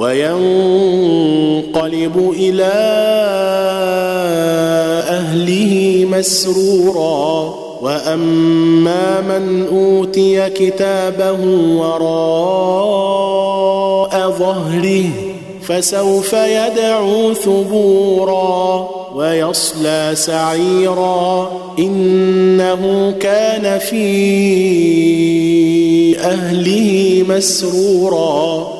وينقلب إلى أهله مسرورا. وأما من أوتي كتابه وراء ظهره فسوف يدعو ثبورا ويصلى سعيرا. إنه كان في أهله مسرورا.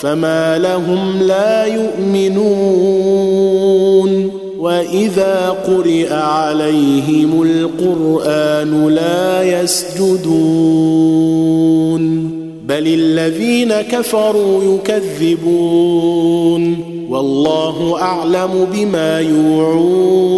فما لهم لا يؤمنون وإذا قرئ عليهم القرآن لا يسجدون بل الذين كفروا يكذبون والله أعلم بما يوعون